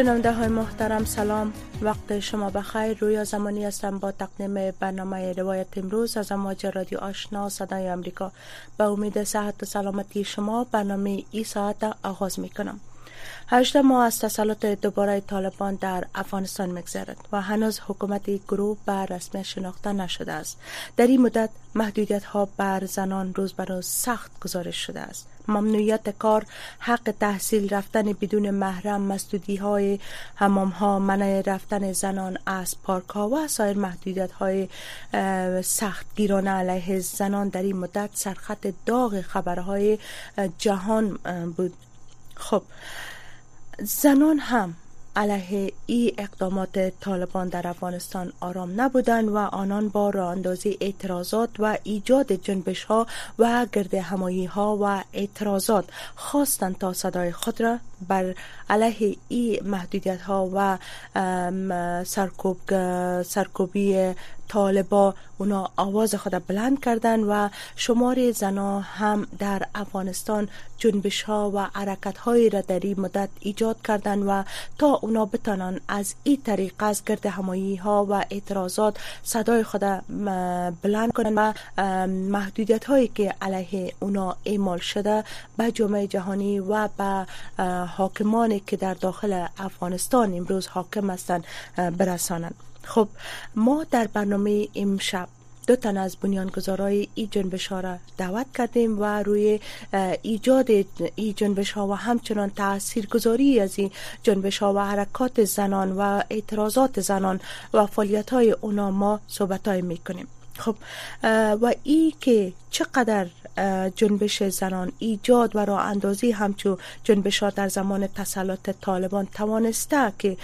شنونده های محترم سلام. وقت شما بخیر. رویا زمانی هستم با تقدیم برنامه روایت امروز از امواج رادیو آشنا صدای امریکا به امید صحت و سلامتی شما برنامه ای ساعت آغاز می کنم 18 ماه از تسلط دوباره طالبان در افغانستان میگذرد و هنوز حکومت گروه بر رسمی شناخته نشده است. در این مدت محدودیت ها بر زنان روز به روز سخت گزارش شده است. ممنوعیت کار حق تحصیل رفتن بدون محرم مسدودی های همام ها منع رفتن زنان از پارک ها و سایر محدودیت های سخت گیرانه علیه زنان در این مدت سرخط داغ خبرهای جهان بود. خب زنان هم علیه ای اقدامات طالبان در افغانستان آرام نبودند و آنان با راه اندازی اعتراضات و ایجاد جنبش ها و گرد همایی ها و اعتراضات خواستند تا صدای خود را بر علیه ای محدودیت ها و سرکوب سرکوبی طالبا اونا آواز خود بلند کردن و شمار زنا هم در افغانستان جنبش ها و حرکت هایی را در این مدت ایجاد کردن و تا اونا بتانن از این طریق از گرد همایی ها و اعتراضات صدای خود بلند کنن و محدودیت هایی که علیه اونا اعمال شده به جامعه جهانی و به حاکمانی که در داخل افغانستان امروز حاکم هستند برسانند. خب ما در برنامه امشب دو تن از بنیانگذارای ای جنبش ها را دعوت کردیم و روی ایجاد ای جنبش ها و همچنان تاثیرگذاری از این جنبش ها و حرکات زنان و اعتراضات زنان و فعالیت های اونا ما صحبت های می‌کنیم. خب و ای که چقدر جنبش زنان ایجاد و راه اندازی همچون جنبش ها در زمان تسلط طالبان توانسته که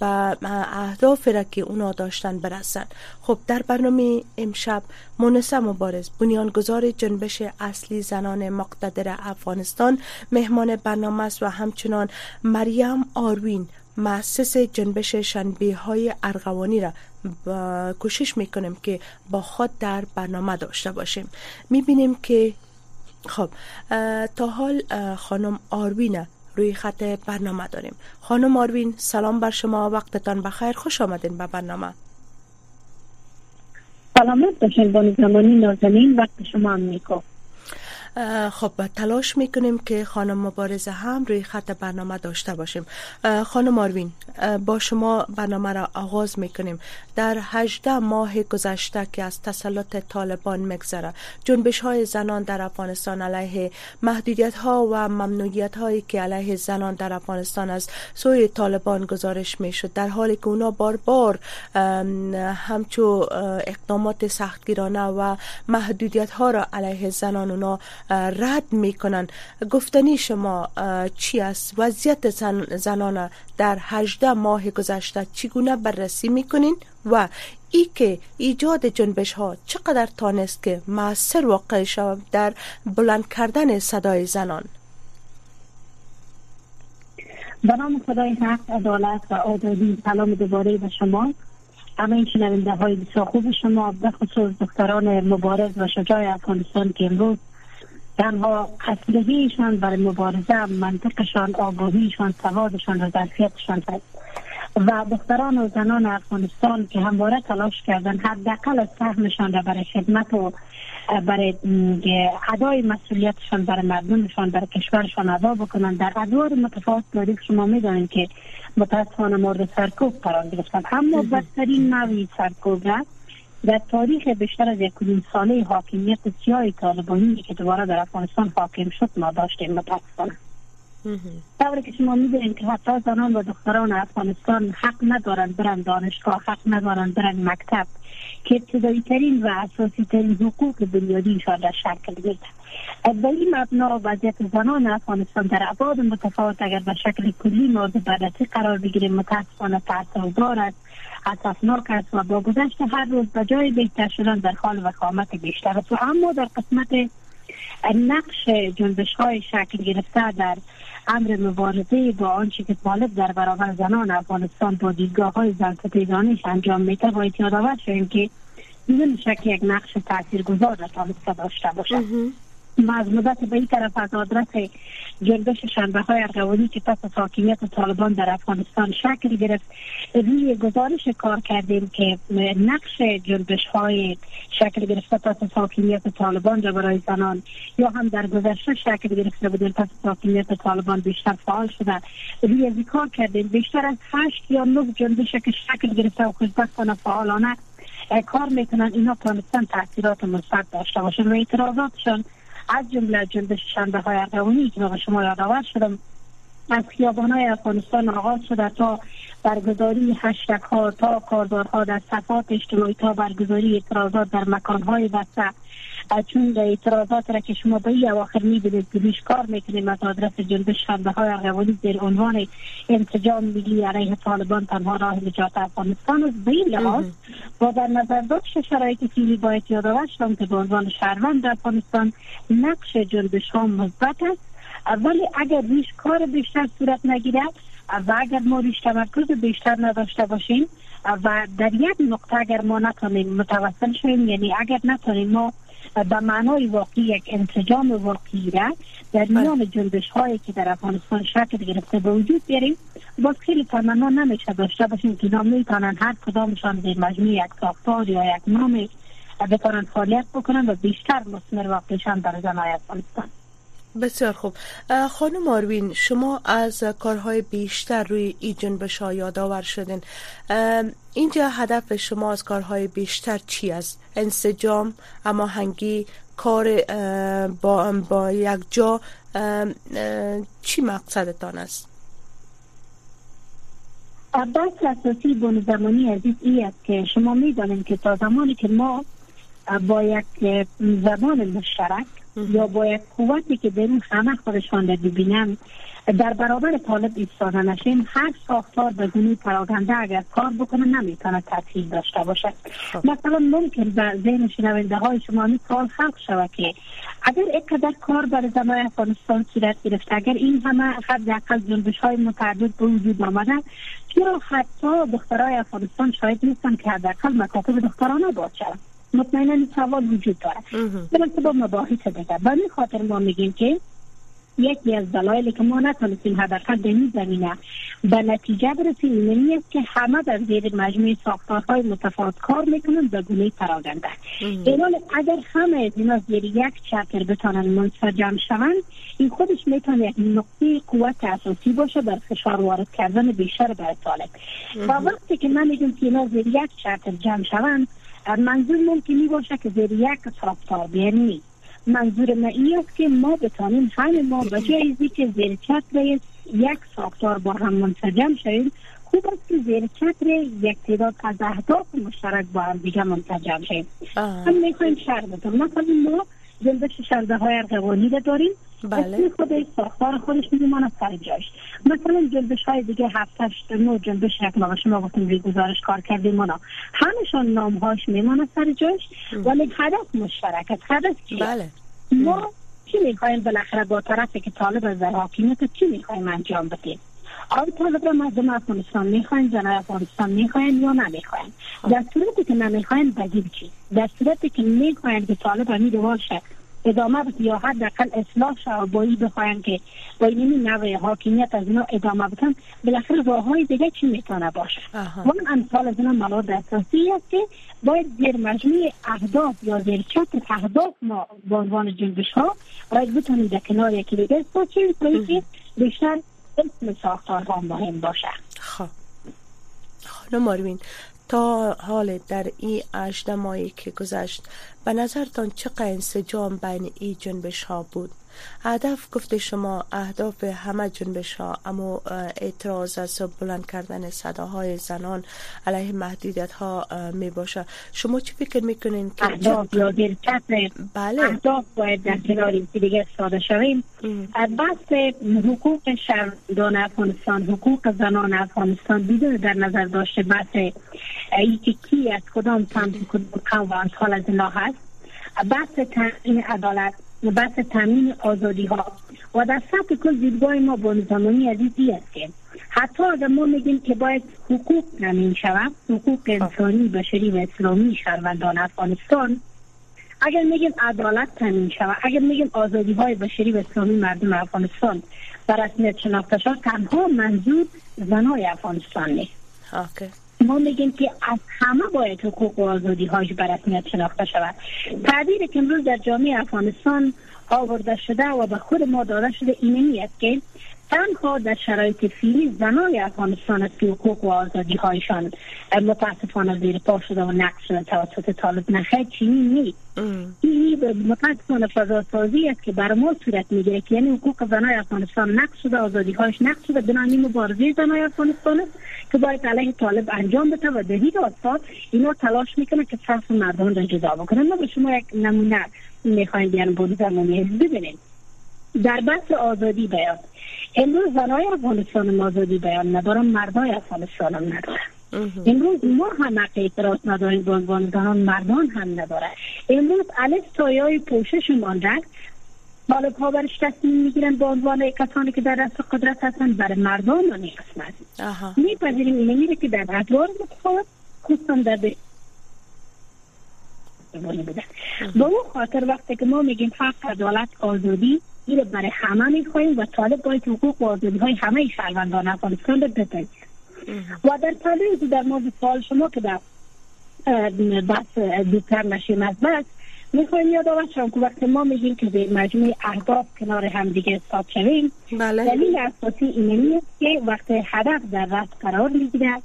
به اهداف را که اونا داشتن برسن. خب در برنامه امشب مونسه مبارز بنیانگذار جنبش اصلی زنان مقتدر افغانستان مهمان برنامه است و همچنان مریم آروین مؤسس جنبش شنبه های ارغوانی را کوشش می‌کنیم که با خود در برنامه داشته باشیم. می‌بینیم که خب تا حال خانم آروین روی خط برنامه داریم. خانم آروین سلام بر شما وقتتان بخیر. خوش آمدین به برنامه. سلامت باشین بانی زمانی نازنین وقت شما هم خب تلاش می‌کنیم که خانم مبارزه هم روی خط برنامه داشته باشیم. خانم آروین با شما برنامه را آغاز می‌کنیم. در 18 ماه گذشته که از تسلط طالبان مگذره جنبش های زنان در افغانستان علیه محدودیت ها و ممنوعیت هایی که علیه زنان در افغانستان از سوی طالبان گزارش می‌شد. در حالی که اونا بار بار همچو اقدامات سختگیرانه و محدودیت ها را علیه زنان اونا رد می‌کنن گفتنی شما چی است؟ وضعیت زنان در 18 ماه گذشته چگونه بررسی می‌کنین؟ و ای که ایجاد جنبش ها چقدر تانست که موثر واقع شود در بلند کردن صدای زنان. به نام خدای حق عدالت و آزادی سلام دوباره به شما. همه این شنونده های بسیار خوب شما به خصوص دختران مبارز و شجاع افغانستان که امروز تنها اصلهیشان برای مبارزه منطقشان آگاهیشان سوادشان و ظرفیتشان هست. و دختران و زنان افغانستان که همواره تلاش کردن حداقل از سهمشان را برای خدمت و برای ادای مسئولیتشان برای مردمشان برای کشورشان ادا بکنن. در ادوار متفاوت تاریخ شما می‌دانید که متاسفانه مورد سرکوب قرار گرفتن. اما بدترین نوعی سرکوب در تاریخ بیشتر از یک ساله حاکمیت سیاه طالبانی که دوباره در افغانستان حاکم شد ما داشتیم متاسفانه طوری که شما می‌دونید که حتی زنان و دختران افغانستان حق ندارند برن دانشگاه حق ندارند برن مکتب. که ابتدایی ترین و اساسی ترین حقوق بنیادی در شکل گرفته به این مبنا وضعیت زنان افغانستان در ابعاد متفاوت اگر به شکل کلی مورد بررسی قرار بگیره متاسفانه تاثیرگذار است اساسناک است و با گذشت هر روز به جای بهتر شدن در حال وخامت بیشتر است. و اما در قسمت نقش جنبش های شکل گرفته در امر مبارزه با آنچه که طالب در برابر زنان افغانستان با دیدگاه های زن انجام میده باید یادآور شویم که بدون شک یک نقش تاثیرگذار در طالب داشته باشد. مدت به این طرف از آدرس جنبش شنبه های ارغوانی که پس از حاکمیت طالبان در افغانستان شکل گرفت روی گزارش کار کردیم که نقش جنبش های شکل گرفته پس از حاکمیت طالبان را برای زنان یا هم در گذشته شکل گرفته بودن پس از حاکمیت طالبان بیشتر فعال شده. روی از کار کردیم. بیشتر از هشت یا نه جنبش که شکل گرفته و خوشبختانه فعالانه کار می‌کنن اینا تانستن تاثیرات مثبت داشته باشن و اعتراضاتشان از جمله جنبش شنبه های ارغوانی که به شما یادآور شدم از خیابان های افغانستان آغاز شده تا برگزاری هشتک ها تا کاردارها در صفات اجتماعی تا برگزاری اعتراضات در مکان های بسته. چون اعتراضات را که شما به این اواخر می‌بینید که کار می‌کنیم از آدرس جنبش شنبه های ارغوانی در عنوان انتجام ملی علیه طالبان تنها راه نجات افغانستان است. به این لحاظ با در نظر داشت شرایط فیلی باید یادآور شدم که به عنوان شهروند افغانستان نقش جنبش ها مثبت است. ولی اگر ریش کار بیشتر صورت نگیرد و اگر ما ریش تمرکز بیشتر نداشته باشیم و در یک نقطه اگر ما نتونیم متوسل شویم یعنی اگر نتونیم ما به معنای واقعی یک انتجام واقعی را در میان جنبش هایی که در افغانستان شکل گرفته به وجود بیاریم باز خیلی تمنا نمیشه داشته باشیم که نام می‌تونن هر کدامشان در مجموع یک ساختار یا یک نام بتانن فعالیت بکنن و بیشتر مسمر واقعیشان در زنای افغانستان. بسیار خوب. خانم آروین شما از کارهای بیشتر روی ای جنبش ها یادآور شدین. اینجا هدف شما از کارهای بیشتر چی است؟ انسجام اما هنگی کار با, با یک جا چی مقصدتان است؟ بحث اساسی بون زمانی عزیز ای است که شما می‌دانید که تا زمانی که ما با یک زبان مشترک یا با یک قوتی که در اون همه خودشان را ببینن در برابر طالب ایستاده نشیم هر ساختار به گونه پراگنده اگر کار بکنه نمی‌تونه تاثیر داشته باشه خب. مثلا ممکن به ذهن شنونده های شما می سوال خلق شود که اگر اینقدر کار بر زمان افغانستان صورت گرفته اگر این همه حداقل جنبش های متعدد به وجود آمده چرا حتی دخترای افغانستان شاید نیستن که حداقل مکاتب دخترانه باشه مطمئنا این سوال وجود داره. بلکه با مباحث دیگر. به این خاطر ما میگیم که یکی از دلایلی که ما نتونستیم حداقل در این زمینه به نتیجه برسیم اینمی است که همه در زیر مجموعه ساختارهای متفاوت کار می‌کنن به گونه پراگنده اینال اگر همه از اینا زیر یک چتر بتانن منسجم شوند این خودش می‌تونه یک نقطه قوت اساسی باشه بر فشار وارد کردن بیشتر بر طالب. و وقتی که من میگم که اینا زیر یک چتر جمع شوند منظور ممکنی باشه که زیر یک ساختار بیانی منظور ما این است که ما بتانیم همه ما به جایزی که زیر چتر یک ساختار با هم منسجم شویم خوب است که زیر چتر یک تعداد از اهداف مشترک با هم دیگه منسجم شویم. هم می‌خوایم شهر بتون مثلا ما جنبش شرده های ارغوانی داریم. بله. خودش ساختار خودش میماند سر جاش. مثلا جنبش های دیگه هفت هشت نو جنبش یک ما شما گفتیم روی گزارش کار کردیم اونا. همشان نام هاش میماند سر جاش ولی هدف مشترک هدف چیه؟ بله. ما چی می‌خوایم بالاخره با طرفی که طالب از حاکمیت چی می‌خوایم انجام بدیم؟ آیا طالب را مردم افغانستان می‌خواین زنای افغانستان می‌خواین یا نمی‌خواین؟ در صورتی که نمی‌خواین بگید چی؟ در صورتی که می‌خواین که طالب امید شه ادامه بده یا حداقل اصلاح شه و با بخواین که با این نوع حاکمیت از اینا ادامه بدن بالاخره راه های دیگه چی می‌تونه باشه؟ و اون امثال از اینا موارد اساسی است که باید زیر مجموع اهداف یا زیر چتر اهداف ما به عنوان جنبش ها باید بتونیم در کنار یکی دیگه باشیم که بیشتر اسم ساختارها مهم باشه. خب. خانم ماروین تا حال در این اجد ماهی که گذشت به نظرتان چقدر انسجام بین این جنبش ها بود؟ هدف گفته شما اهداف همه جنبش ها اما اعتراض از بلند کردن صداهای زنان علیه محدودیت ها می باشه شما چی فکر می‌کنین که اهداف یا بله. اهداف باید در کنار دیگه ساده شویم. بحث حقوق شهروندان افغانستان حقوق زنان افغانستان بدون در نظر داشته بحث ای که کی از کدام سمت کدام قوم حال از هست. بحث تامین عدالت. بحث تامین آزادی ها و در سطح کل دیدگاه ما با نظامانی عزیزی است که حتی اگر ما میگیم که باید حقوق تامین شود حقوق انسانی بشری و اسلامی شهروندان افغانستان اگر میگیم عدالت تامین شود اگر میگیم آزادی های بشری و اسلامی مردم افغانستان بر رسمیت شناخته شد تنها منظور زنای افغانستان نیست ما میگیم که از همه باید حقوق و آزادی هاش به شناخته شود. تعبیر که امروز در جامعه افغانستان آورده شده و به خود ما داده شده اینمی است که تنها در شرایط فیلی زنای افغانستان است که حقوق و آزادی هایشان متاسفانه زیر پا شده و نقص شده توسط طالب نخیر چینی نیست. اینی متاسفانه فضا سازی است که بر ما صورت می‌گیره که یعنی حقوق زنای افغانستان نقص شده آزادی هایش نقص شده بنابراین مبارزه زنای افغانستان است که باید علیه طالب انجام بده و در هیچ آستان اینا تلاش می‌کنه که صف مردم را جدا بکنه ما به شما یک نمونه می‌خوایم بیان بود زمانی ببینید. در بحث آزادی بیان. امروز زنای افغانستان آزادی بیان ندارن مردای افغانستان هم ندارن. امروز ما هم حق اعتراض نداریم به عنوان زنان مردان هم نداره امروز الف تایای پوشش مانده طالب ها برش تصمیم می‌گیرن به عنوان کسانی که در دست قدرت هستن برای مردان و قسمت میپذیریم اینه میره که در ادوار متفاوت خصوصا در بوده به اون خاطر وقتی که ما میگیم حق عدالت آزادی این برای همه می‌خواهیم و طالب باید حقوق و آزادی های همه شهروندان افغانستان رو بپذیرد و در طالب در مورد سوال شما که در بحث دوتر نشیم از بس می‌خوایم یاد شما که وقتی ما میگیم که به مجموعه اهداف کنار هم دیگه حساب شویم بله. دلیل اساسی اینه که وقتی هدف در رفت قرار می‌گیره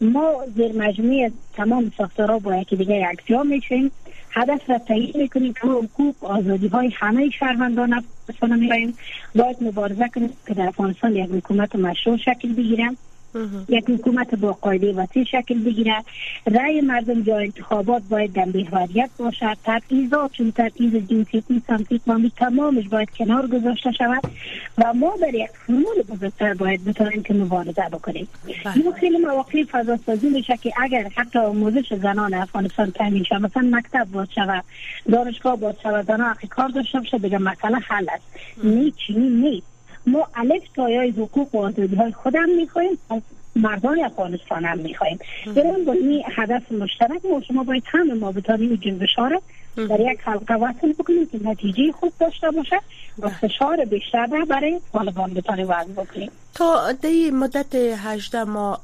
ما زیر مجموعه تمام ساختارها با یکی دیگه یک جا میشیم. هدف را تعیین می‌کنیم. که حقوق آزادی های همه شهروندان افغانستان میریم باید مبارزه کنیم که در افغانستان یک حکومت مشروع شکل بگیرم یک حکومت با قاعده وسیع شکل بگیره. رای مردم جای انتخابات باید در محوریت باشد. تبعیضات چون تبعیض جنسیتی سمتی اسلامی تمامش باید کنار گذاشته شود و ما در یک فرمول بزرگتر باید بتوانیم که مبارزه بکنیم. بله. این خیلی مواقع فضا سازی میشه که اگر حتی آموزش زنان افغانستان تامین شود مثلا مکتب باز شود دانشگاه باز شود زنان کار داشته باشه بگم مسئله حل است. چینی نیست ما الف تایای حقوق و آزادی های خودم می‌خوایم از مردان افغانستان هم. می‌خوایم برای با این هدف مشترک ما شما باید همه ما بتانیم جنبش در یک حلقه وصل بکنیم که نتیجه خوب داشته باشه و فشار بیشتر برای طالبان بتانه وضع بکنیم. تا دی مدت 18 ما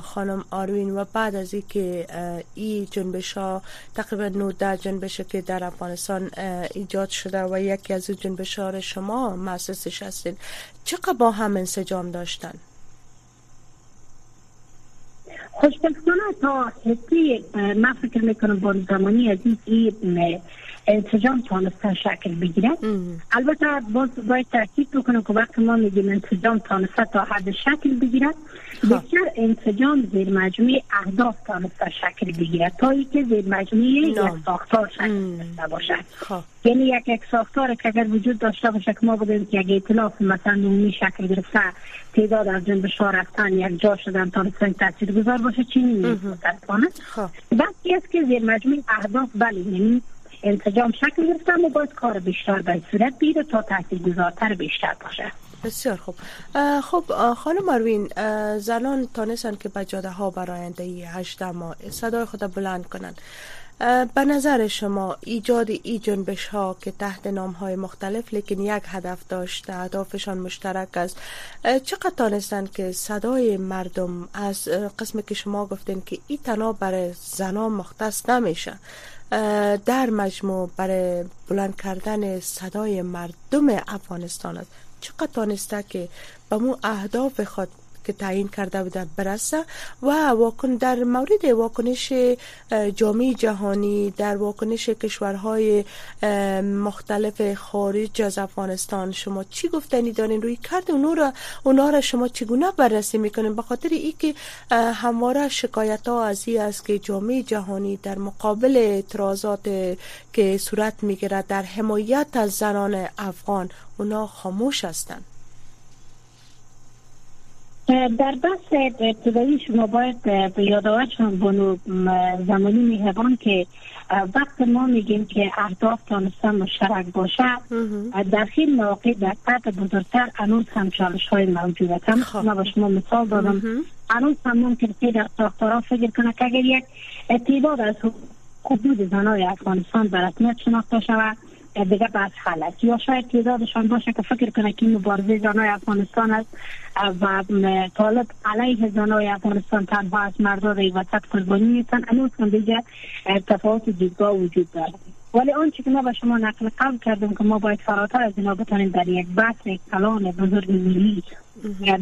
خانم آروین و بعد از اینکه این جنبش ها تقریبا 19 جنبش که در افغانستان ایجاد شده و یکی از جنبش ها شما مؤسسش هستین. چقدر با هم انسجام داشتن؟ خوشبختانه تا حسی من فکر می‌کنم با زمانی از این انسجام تانسته شکل بگیره البته باز باید تاکید بکنم که وقتی ما میگیم انسجام تانسته تا حد شکل بگیره خب. بسیار انسجام زیر مجموعه اهداف تانسته شکل بگیره. تا که زیر مجموعه یک ساختار شکل داشته باشد. خب. یعنی یک یک ساختار که اگر وجود داشته باشه که ما بودیم که یک اطلاف مثلا نومی شکل گرفته تعداد از جنب شاه رفتن یک جا شدن تا تاثیر گذار باشه چینی نیست خب. وقتی است که زیر مجموعه اهداف بله یعنی انتجام شکل گرفته اما باید کار بیشتر به صورت بیره تا تاثیر گذارتر بیشتر باشه. بسیار خوب. خب خانم مروین زنان تانستن که به جاده ها براینده ای هشته ماه صدای خود بلند کنند. به نظر شما ایجاد ای جنبش ها که تحت نام های مختلف لیکن یک هدف داشته اهدافشان مشترک است چقدر تانستن که صدای مردم از قسم که شما گفتین که ای تنها برای زنان مختص نمیشه در مجموع برای بلند کردن صدای مردم افغانستان است. چقدر تانسته که به مو اهداف خود که تعیین کرده بوده برسه و واکن در مورد واکنش جامعه جهانی در واکنش کشورهای مختلف خارج از افغانستان. شما چی گفتنی دارین روی کرد؟ اونا را اونا را شما چگونه بررسی می‌کنین؟ به خاطر ای که همواره شکایت ها از است که جامعه جهانی در مقابل اعتراضات که صورت می‌گیرد در حمایت از زنان افغان اونا خاموش هستند. در بحث ابتدایی شما باید به یادآورشان بانو زمانی میهبان که وقت ما میگیم که اهداف تانستن مشترک باشه در خیلی مواقع در قطع بزرگتر انوز هم چالش های موجود هم. خب. ما با شما مثال دادم انوز هم ممکن که در ساختارا فکر کنه که اگر یک تعداد از حدود زنای افغانستان به رسمیت شناخته شود دیگه حل است یا شاید تعدادشان باشه که فکر کنه که مبارزه زنای افغانستان است و طالب علیه زنای افغانستان تنها از مردان وسط قربانی نیستن. انوز هم دیگه تفاوت دیدگاه وجود داره. ولی آنچه که ما به شما نقل قبل کردیم که ما باید فراتر از اینا بتانیم در یک بحث یک کلان بزرگ ملی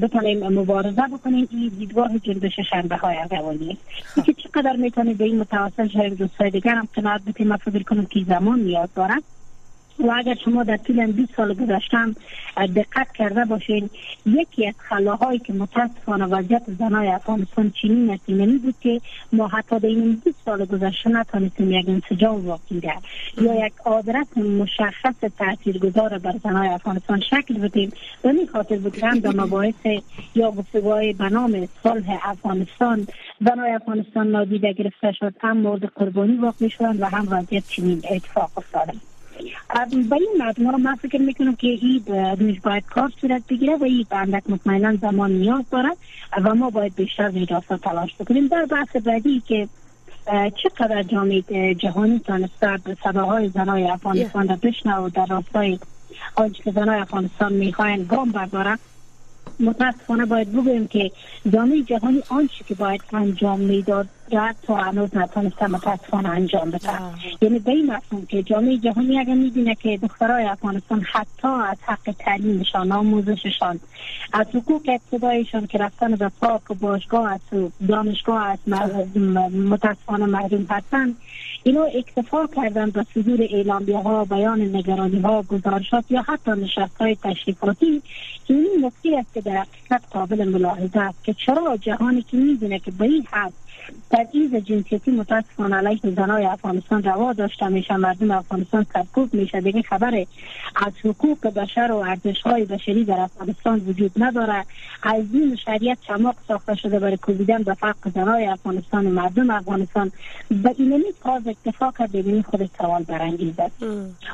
بتانیم مبارزه بکنیم. این دیدگاه جنبش شنبه های اولی که چقدر می‌تونیم به این متوسل شاید دوستای دیگر هم قناعت بکنیم ما فکر کنم که زمان نیاز دارد و اگر شما در طول 20 سال گذشتم دقت کرده باشین یکی از خلاهایی که متاسفانه وضعیت زنای افغانستان چنین است این بود که ما حتی در این 20 سال گذشته نتانستیم یک انسجام واقعی در یا یک آدرس مشخص تاثیرگذار بر زنای افغانستان شکل بدیم و می خاطر بود که هم در مباحث یا گفتگوهای به نام صلح افغانستان زنای افغانستان نادیده گرفته شد هم مورد قربانی واقع شدند و هم وضعیت چنین اتفاق افتاده. به این مردم من فکر می‌کنم که این روش باید کار صورت بگیره و این اندک مطمئنا زمان نیاز دارد و ما باید بیشتر ویراست تلاش بکنیم. در بحث بعدی که چقدر جامعه جهانی تانسته صداهای زنای افغانستان را بشنه و در راستای آنچه که زنای افغانستان می‌خواین گام بردارن متاسفانه باید بگویم که جامعه جهانی آنچه که باید انجام می‌داد تا هنوز نتانسته متاسفانه انجام بده یعنی به این مفهوم که جامعه جهانی اگر می‌دونه که دخترای افغانستان حتی از حق تعلیمشان آموزششان از حقوق ابتدایشان که رفتن به پاک و باشگاه و دانشگاه است متاسفانه محروم هستند اینو اکتفا کردن به صدور اعلامیه ها بیان نگرانی ها گزارشات یا حتی نشست های تشریفاتی که این نکته است که در حقیقت قابل ملاحظه است که چرا جهانی که می‌دونه که به این حد تبعیض جنسیتی متاسفانه علیه زنای افغانستان روا داشته میشه مردم افغانستان سرکوب میشه. دیگه خبر از حقوق بشر و ارزش های بشری در افغانستان وجود نداره. از این شریعت چماق ساخته شده برای کوبیدن به فقر زنای افغانستان و مردم افغانستان. به اینمی کاز اکتفا کرد ببینی خود سوال برانگیز است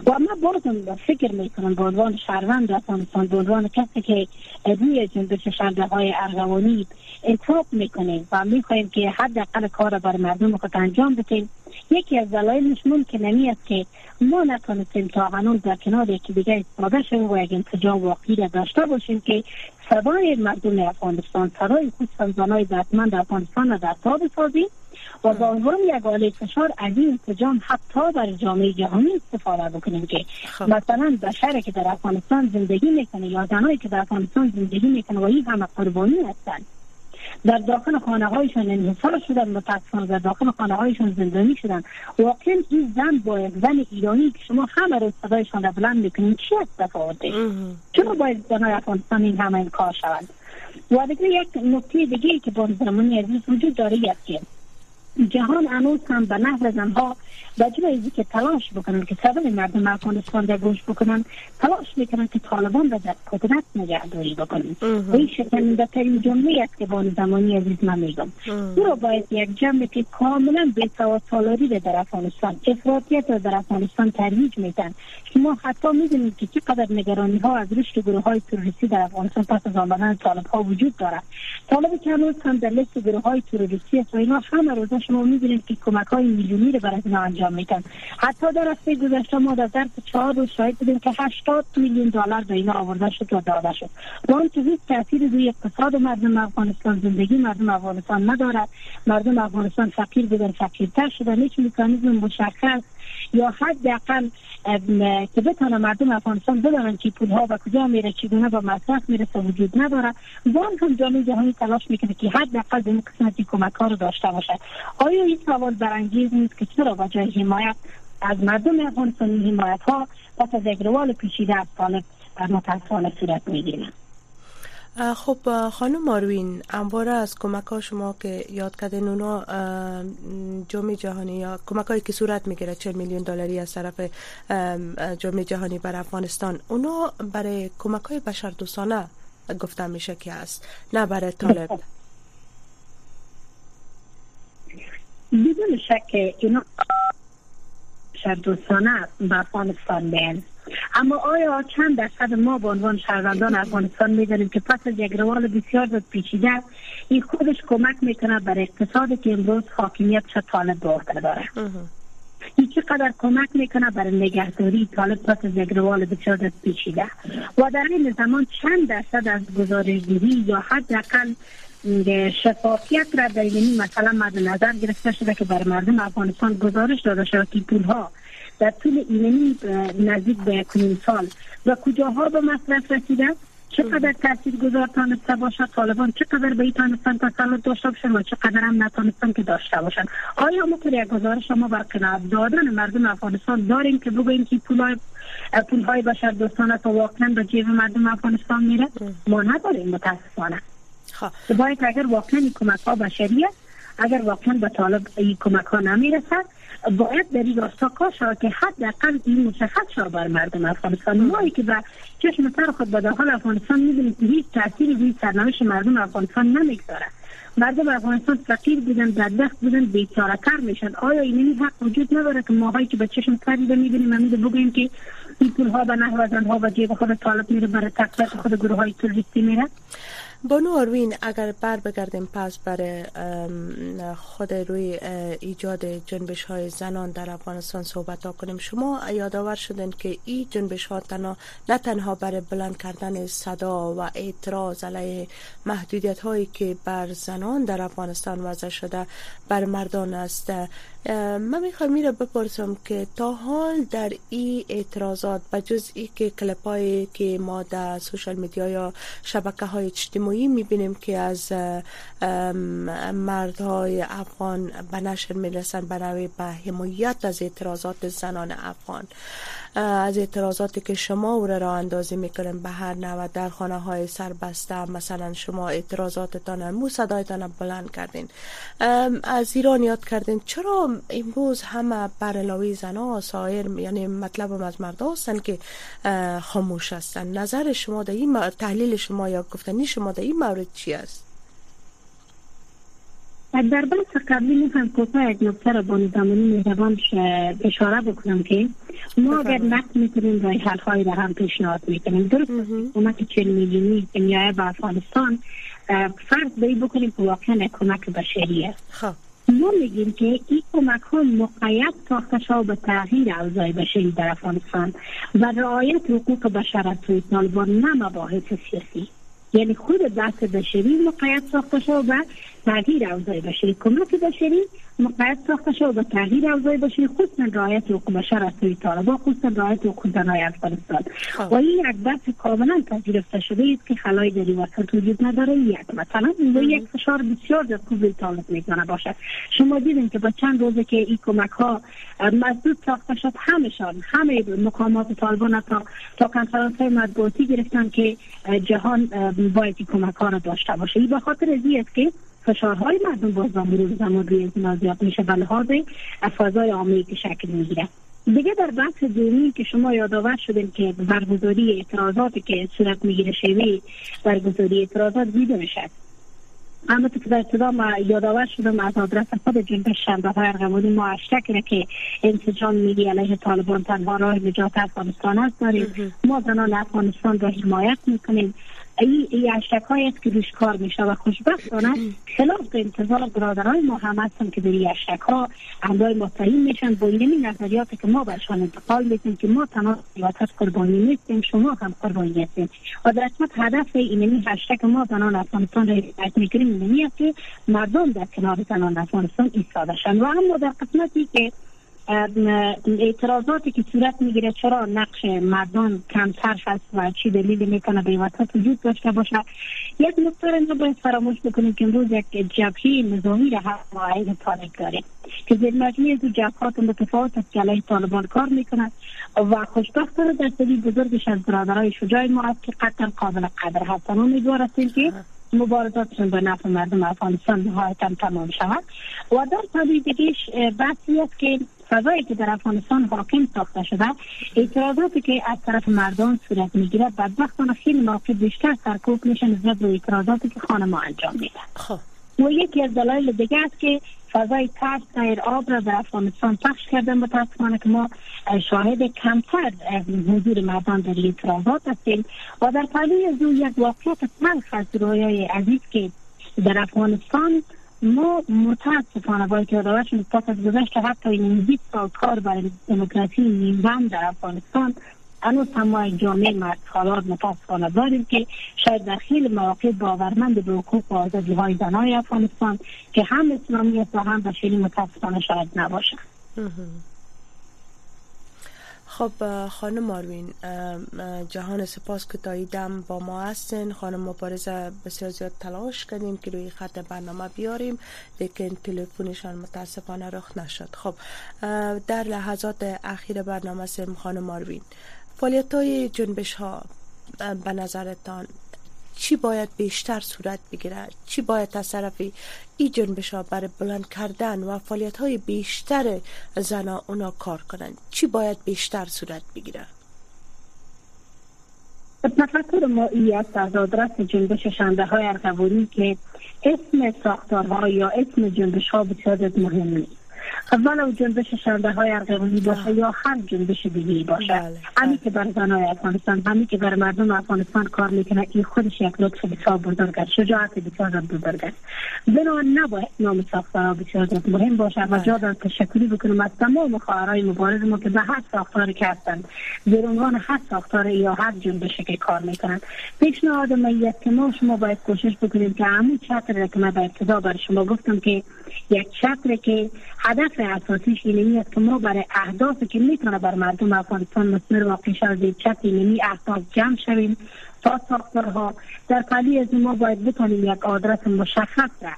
و من بازم فکر می‌کنم به عنوان شهروند افغانستان به عنوان کسی که روی جنبش شرده های ارغوانی انتخاب می‌کنیم و می‌خواهیم که حداقل کار بر مردم خود انجام بدیم یکی از دلایلش ممکن است که ما نتونستیم تا هنوز در کنار یکی دیگه استفاده شویم و یک انسجام واقعی را داشته باشیم که صدای مردم افغانستان صدای خصوصا زنای ضرورتمند افغانستان را در تا بسازیم و با عنوان یک آله فشار از این انسجام حتی در جامعه جهانی استفاده بکنیم که خب. مثلا بشری که در افغانستان زندگی می‌کنه یا زنایی که در افغانستان زندگی می‌کنه و این همه قربانی هستند در داخل خانه هایشان انحصار شدن متاسفانه در داخل خانه هایشان زندانی شدن واقعا این زن با یک زن ایرانی که شما همه روز صدایشان را بلند می‌کنین چی از تفاوتش چرا باید زنهای افغانستان این همه این کار شوند و دیگه یک نکته دیگه که با زمانی عزیز وجود داره که جهان هنوز هم به نحو زنها به جای که تلاش بکنن که صدای مردم افغانستان را گوش بکنن تلاش می‌کنن که طالبان را در قدرت نگهداری بکنن. و این شکننده ترین جمله است که بان زمانی عزیز من میگم. او را باید یک جمعه که کاملا بیسواد سالاری را در افغانستان افراطیت را در افغانستان ترویج میتن که ما حتی می‌دونیم که چقدر نگرانی ها از رشد گروه های تروریستی در افغانستان پس از آمدن طالب ها وجود دارد. طالب که هنوز هم در لیست گروه های تروریستی است و اینا همه روزه شما می‌بینید که کمک های میلیونی رو برای اینا انجام میدن. حتی در هفته گذشته ما در ظرف چهار روز شاهد بودیم که 80 میلیون دلار به اینا آورده شد و داده شد. و که هیچ تاثیر روی اقتصاد مردم افغانستان زندگی مردم افغانستان ندارد. مردم افغانستان فقیر بودن فقیرتر شدن. هیچ مکانیزم مشخص یا حداقل که بتانه مردم افغانستان بدانند که پول ها و کجا میره چگونه به مصرف می‌رسه وجود نداره. وان هم جامعه جهانی تلاش می‌کنه که حداقل به قسمتی کمک ها رو داشته باشه. آیا این سوال برانگیز نیست که چرا با جای حمایت از مردم افغانستان حمایت ها پس از اگروال پیچیده از طالب متاسفانه صورت می‌گیرند خب خانم ماروین انباره از کمک ها شما که یاد کردین اونا جامعه جهانی یا کمک هایی که صورت می‌گیره 40 میلیون دلاری از طرف جامعه جهانی بر افغانستان اونا برای کمک های بشر دوستانه گفته میشه که است نه برای طالب. بدون شک اینا بشر دوستانه به افغانستان بین. اما آیا چند درصد ما به عنوان شهروندان افغانستان می‌دانیم که پس از یک روال بسیار پیچیده این خودش کمک می‌کنه بر اقتصادی که امروز حاکمیت طالب به داره این چقدر کمک می‌کنه برای نگهداری طالب پس از یک روال بسیار پیچیده و در این زمان چند درصد از گزارشگیری یا حداقل شفافیت را در مثلا مد نظر گرفته شده که بر مردم افغانستان گزارش داده شده که پول ها در طول اینمی نزدیک به کنیم سال. و کجاها به مصرف رسیده؟ چقدر تاثیر گذار تانسته باشد طالبان؟ چقدر به این تانستن تسلط داشته باشن و چقدر هم نتانستن که داشته باشن؟ آیا ما یک گزارش ما بر قناعت دادن مردم افغانستان داریم که بگوییم که پولای پولهای بشر دوستانه تا واقعا به جیب مردم افغانستان میره؟ ما نداریم متاسفانه. خب. باید اگر واقعا این کمک ها بشریه اگر واقعا به طالب این کمک ها نمی‌رسد باید در این راستا کار شود که حداقل این مشخص شود بر مردم افغانستان. مایی که به چشم سر خود به داخل افغانستان می‌دونیم که هیچ تاثیری روی سرنوشت مردم افغانستان نمی‌گذاره. مردم افغانستان فقیر بودن بدبخت بودن بیچاره تر میشن. آیا این حق وجود نداره که ماهایی که به چشم سر می‌بینیم همین بگوییم که این پولها به نحو ها و جیب خود طالب میره برای تقویت خود گروه های تروریستی میره؟ بانو آروین اگر بر بگردیم پس برای خود روی ایجاد جنبش های زنان در افغانستان صحبت ها کنیم. شما یادآور شدن که این جنبش ها تنها نه تنها برای بلند کردن صدا و اعتراض علیه محدودیت هایی که بر زنان در افغانستان وضع شده بر مردان است. من می‌خوام میره بپرسم که تا حال در این اعتراضات بجز ای که کلپایی که ما در سوشال میدیا یا شبکه های اجتماعی می‌بینیم که از مردهای افغان به نشر می‌رسن به به حمایت از اعتراضات زنان افغان. از اعتراضاتی که شما او را اندازی می‌کنیم به هر نوع در خانه های سربسته مثلا شما اعتراضاتتان مو صدایتان بلند کردین. از ایران یاد کردین. چرا امروز همه بر علاوه زنا سایر یعنی مطلب از مرد هستن که خاموش هستن؟ نظر شما در این تحلیل شما یا گفتنی شما در این مورد چی است؟ در بحث قبلی می‌خوام کوتاه یک نکته را با نظامانی مهربان اشاره بکنم که ما اگر نقد می‌کنیم رای حل را هم پیشنهاد می‌کنیم. درست کمک چل میلیونی میایه به افغانستان فرض به بکنیم که واقعا کمک بشریه. خب. ما میگیم که این کمک ها مقید ساخته شد به تغییر اوضاع بشری در افغانستان و رعایت حقوق بشر از سوی طالبان نه مباحث سیاسی. یعنی خود بحث بشری مقید ساخته شد و تغییر اوضاع بشری. کمک بشری مقید ساخته شد و تغییر اوضاع بشری خصوصا رعایت حقوق بشر از سوی طالبان خصوصا رعایت حقوق زنای افغانستان. خب. و این یک بحث کاملا پذیرفته شده است که خلای در وسط وجود نداره. یک مثلا این یک فشار بسیار در کوبل طالب می‌تونه باشد شما دیدین که با چند روزه که این کمک ها مزدود ساخته شد همشان همه مقامات طالبان تا تا کنفرانس های مطبوعاتی گرفتن که جهان باید کمک ها را داشته باشه. این به خاطر از است که فشارهای مردم باز با مرور زمان روی زیاد میشه. به لحاظ فضای عامه که شکل می‌گیره. دیگه در بحث دومی که شما یادآور شدین که برگزاری اعتراضاتی که صورت می‌گیره شوی برگزاری اعتراضات دیده شد اما که در ابتدا ما یادآور شدم از آدرس خود جنبش شنبه های ارغوانی ما اشتک که انسجام میلی علیه طالبان تنها راه نجات افغانستان است داریم. ما زنان افغانستان را حمایت می‌کنیم. این ای اشتک است که روش کار میشه و خوشبختانه خلاف انتظار برادرای ما هم هستن که در این اشتک ها همراه متهم میشن. با این نظریاتی که ما برشان انتقال میتیم که ما تنها وطن قربانی نیستیم شما هم قربانی هستیم. و در اصمت هدف اینمی هشتک ما زنان افغانستان را حمایت می‌کنیم اینمی است که مردم در کنار زنان افغانستان ایستاده شن. و اما در قسمتی که اعتراضاتی که صورت می‌گیره چرا نقش مردان کمتر هست و چی دلیل می‌کنه به وسط وجود داشته باشه یک نکته رو باید فراموش بکنیم که امروز یک جبهه نظامی را هم معاهد طالب داریم. که زیر مجموعه از جبهات متفاوت از که طالبان کار می‌کنند و خوشبختانه درصدی بزرگش از برادرای شجاع ما که قطعا قابل قدر هستن امیدوار هستیم که مبارزاتشون به نفع مردم افغانستان نهایتا تمام شود. و در طبیعی دیگهش بحثی است که فضایی که در افغانستان حاکم ساخته شده اعتراضاتی که از طرف مردم صورت می‌گیره بدبختانه خیلی موقع بیشتر سرکوب میشه نسبت به اعتراضاتی که خانه ما انجام میده خب. و یکی از دلایل دیگه است که فضای ترس غیر آب را در افغانستان پخش کردن متاسفانه که ما شاهد کمتر حضور مردان در اعتراضات هستیم و در پهلوی از یک واقعیت تلخ از رویای عزیز که در افغانستان ما متاسفانه باید که روشن پس از گذشت حتی این 20 سال کار برای دموکراسی نیمبند در افغانستان هنوز ما جامعه مرد خالات متاسفانه داریم که شاید در خیلی مواقع باورمند به حقوق و آزادی های زنای افغانستان که هم اسلامی است و هم بشری متاسفانه شاید نباشد خب خانم ماروین جهان سپاس که تا دم با ما هستین. خانم مبارزه بسیار زیاد تلاش کردیم که روی خط برنامه بیاریم لیکن تلفنشان متاسفانه رخ نشد. خب در لحظات اخیر برنامه سیم خانم ماروین. فعالیت های جنبش ها به نظرتان چی باید بیشتر صورت بگیره؟ چی باید از طرف این جنبش ها برای بلند کردن و فعالیت های بیشتر زنا اونا کار کنند چی باید بیشتر صورت بگیره؟ تفکر ما ای است از آدرس جنبش شنده های که اسم ساختارها یا اسم جنبش ها بسیار مهم نیست. ولو جنبش شنبه های ارغوانی باشه یا هر جنبش دیگه باشه. بله. همین که بر زنای افغانستان همین که بر مردم افغانستان کار می‌کنه این خودش یک لطف بسیار بزرگ است شجاعت بسیار بزرگ است. بنا نباید نام ساختار بسیار مهم باشه و جا در تشکری بکنم از تمام خواهرای مبارز ما که به هر ساختاری که هستند زیر عنوان هر ساختار یا هر جنبشی که کار می‌کنند. پیشنهاد من که ما شما باید کوشش بکنیم که همون چتر که من به ابتدا بر شما گفتم که یک چتر که هدف اساسیش اینمی است که ما برای اهدافی که می‌تونه بر مردم افغانستان مثمر واقع شود چت اینمی اهداف جمع شویم تا ساختارها در پلی از ما باید بتانیم یک آدرس مشخص را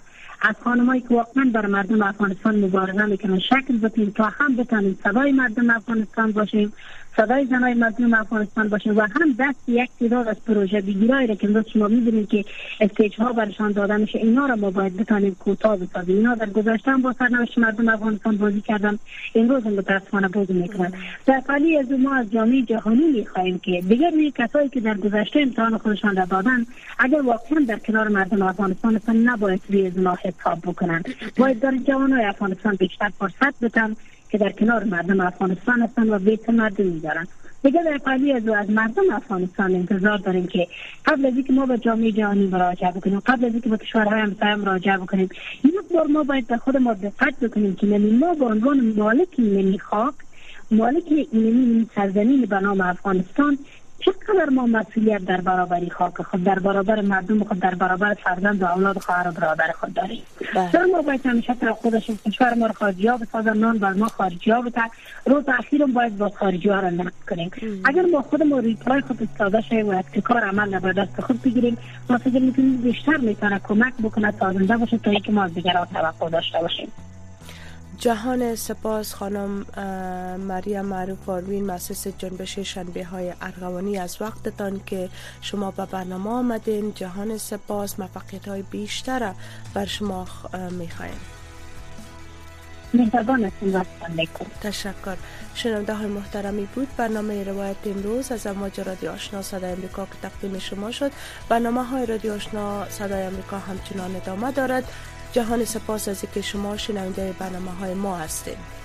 از خانمایی که واقعا بر مردم افغانستان مبارزه می‌کنن شکل بتیم تا هم بتانیم صدای مردم افغانستان باشیم. صدای زنای مظلوم افغانستان باشه و هم دست یک تعداد از پروژه بگیرایی را که امروز شما می‌بینید که استیج ها برشان داده میشه اینا را ما باید بتانیم کوتاه بسازیم. اینا در هم با سرنوشت مردم افغانستان بازی کردن امروز متاسفانه بازی می‌کنن در پلی از ما از جامعه جهانی می‌خواهیم که دیگر کسایی که در گذشته امتحان خودشان را دادن اگر واقعا در کنار مردم افغانستان نباید روی از حساب بکنن باید در جوانای افغانستان بیشتر فرصت بدن. که در کنار مردم افغانستان هستند و بیت مردمی دارن دیگه در قبلی از از مردم افغانستان انتظار داریم که قبل از اینکه ما به جامعه جهانی مراجعه بکنیم قبل از اینکه به کشورهای همسایه مراجعه بکنیم یک بار ما باید به خود ما دقت بکنیم که نمی ما به عنوان مالک نمی خاک مالک نمی سرزمین به نام افغانستان چقدر ما مسئولیت در برابری خاک خود در برابر مردم خود در برابر فرزند و اولاد خواهر و برادر خود داریم. چرا ما باید همیشه خودش کشور ما رو خارجی ها بسازن نان بر ما خارجی ها بتن روز اخیرم باید با خارجی ها را نقد کنیم. اگر ما خود ما ریپلای خود استاده شویم و کار عمل نباید دست خود بگیریم. ما فکر می‌کنیم بیشتر می‌تونه کمک بکنه سازنده باشه تا اینکه ما از دیگران توقع داشته باشیم. جهان سپاس خانم مریم معروف آروین مسیس جنبش شنبه های ارغوانی از وقتتان که شما به برنامه آمدین. جهان سپاس مفقیت های بیشتر بر شما می‌خوایم. تشکر. شنونده های محترمی بود برنامه روایت امروز از امواج رادیو آشنا صدای امریکا که تقدیم شما شد. برنامه های رادیو آشنا صدای امریکا همچنان ادامه دارد. جهان سپاس از که شما شنونده برنامه های ما هستید